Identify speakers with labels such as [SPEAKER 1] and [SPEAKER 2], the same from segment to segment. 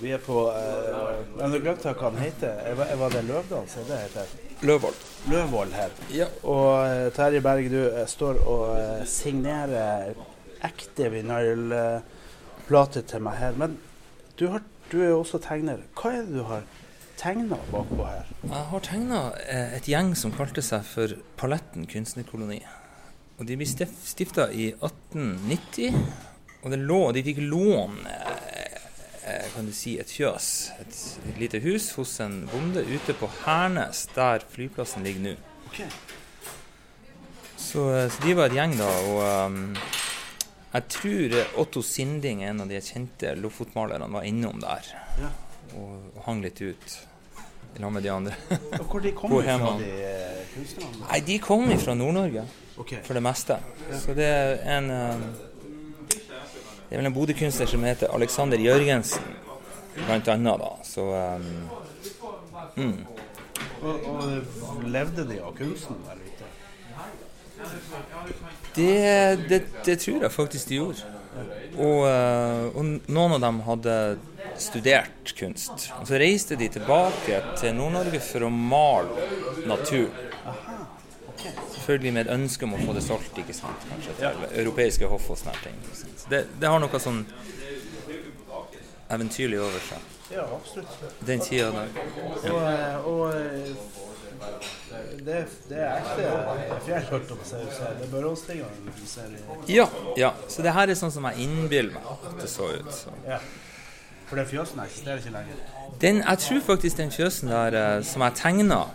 [SPEAKER 1] Vi er på uh, Men du glemte hva han heter. Var, var det Løvdal? Så det heter
[SPEAKER 2] Løvold.
[SPEAKER 1] Løvold her.
[SPEAKER 2] Ja.
[SPEAKER 1] Og uh, Terje Berg, du uh, står og uh, signerer ekte vinylplate til meg her. Men du, har, du er jo også tegner. Hva er det du har tegna bakpå her?
[SPEAKER 2] Jeg har tegna et gjeng som kalte seg for Paletten kunstnerkoloni. Og De ble stifta i 1890. Og lå, de fikk lån kan du si, et fjøs, et, et lite hus hos en bonde ute på Hernes, der flyplassen ligger nå.
[SPEAKER 1] Okay.
[SPEAKER 2] Så, så, de var et gjeng, da. Og um, jeg tror Otto Sinding, en av de kjente Lofotmalerne, var innom der
[SPEAKER 1] ja.
[SPEAKER 2] og, og, hang litt ut lag med de andre.
[SPEAKER 1] og Hvor de kommer fra, de kunstnerne?
[SPEAKER 2] Nei, De kom fra Nord-Norge,
[SPEAKER 1] okay.
[SPEAKER 2] for det meste. Ja. Så det er en um, det er vel en Bodø-kunstner som heter Alexander Jørgensen, blant annet. da, så um,
[SPEAKER 1] mm. og, og, levde de av kunsten der ute?
[SPEAKER 2] Det, det, det, tror jeg faktisk de gjorde. Og, uh, og, noen av dem hadde studert kunst. Og så reiste de tilbake til Nord-Norge for å male naturen. Selvfølgelig med et ønske om å få det solgt ikke sant? Kanskje til ja. europeiske hoff og sånne ting. Så det, det, har noe sånn eventyrlig over seg.
[SPEAKER 1] Ja, absolutt.
[SPEAKER 2] Den tida der.
[SPEAKER 1] Ja. Og, og det, det, er ekte fjell, holdt jeg på å si. Det er Børåstingene du ser i
[SPEAKER 2] ja, ja. Så det her er sånn som jeg innbiller meg at det så ut. Så.
[SPEAKER 1] Ja. For den fjøsen eksisterer ikke lenger?
[SPEAKER 2] Den, jeg tror faktisk den fjøsen der eh, som jeg tegna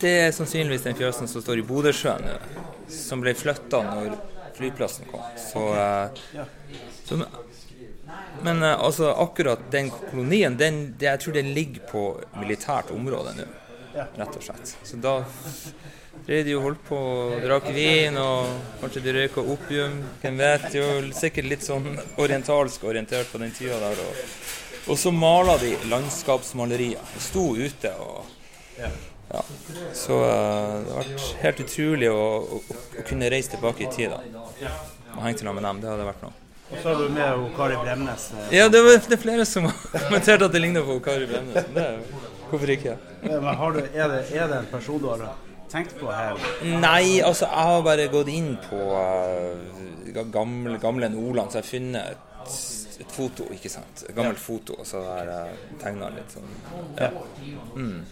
[SPEAKER 2] det er sannsynligvis den fjøsen som står i Bodøsjøen nå, som ble flytta når flyplassen kom. Så, uh, så Men uh, altså, akkurat den kolonien, den, jeg tror den ligger på militært område nå, rett og slett. Så da drev de jo holdt på å drake vin, og kanskje de røyka opium. Hvem vet? jo sikkert litt sånn orientalsk orientert på den tida der. Og, og så mala de landskapsmalerier. Sto ute og. Så uh, det har vært helt utrolig å, å, å, kunne reise tilbake i tid da. og henge til med dem. Det hadde vært noe.
[SPEAKER 1] Og så har du med Kari Bremnes.
[SPEAKER 2] Eh, ja, det, var, det er flere som har kommentert at det ligner på Kari Bremnes. Det, hvorfor ikke?
[SPEAKER 1] Men du, er, det, er, det, en person du har tenkt på her?
[SPEAKER 2] Nei, altså jeg har bare gått inn på uh, gamle, gamle Nordland, så jeg har funnet et, et foto, ikke sant. Et gammelt ja. foto, og så har jeg tegna litt sånn. Ja. Mm.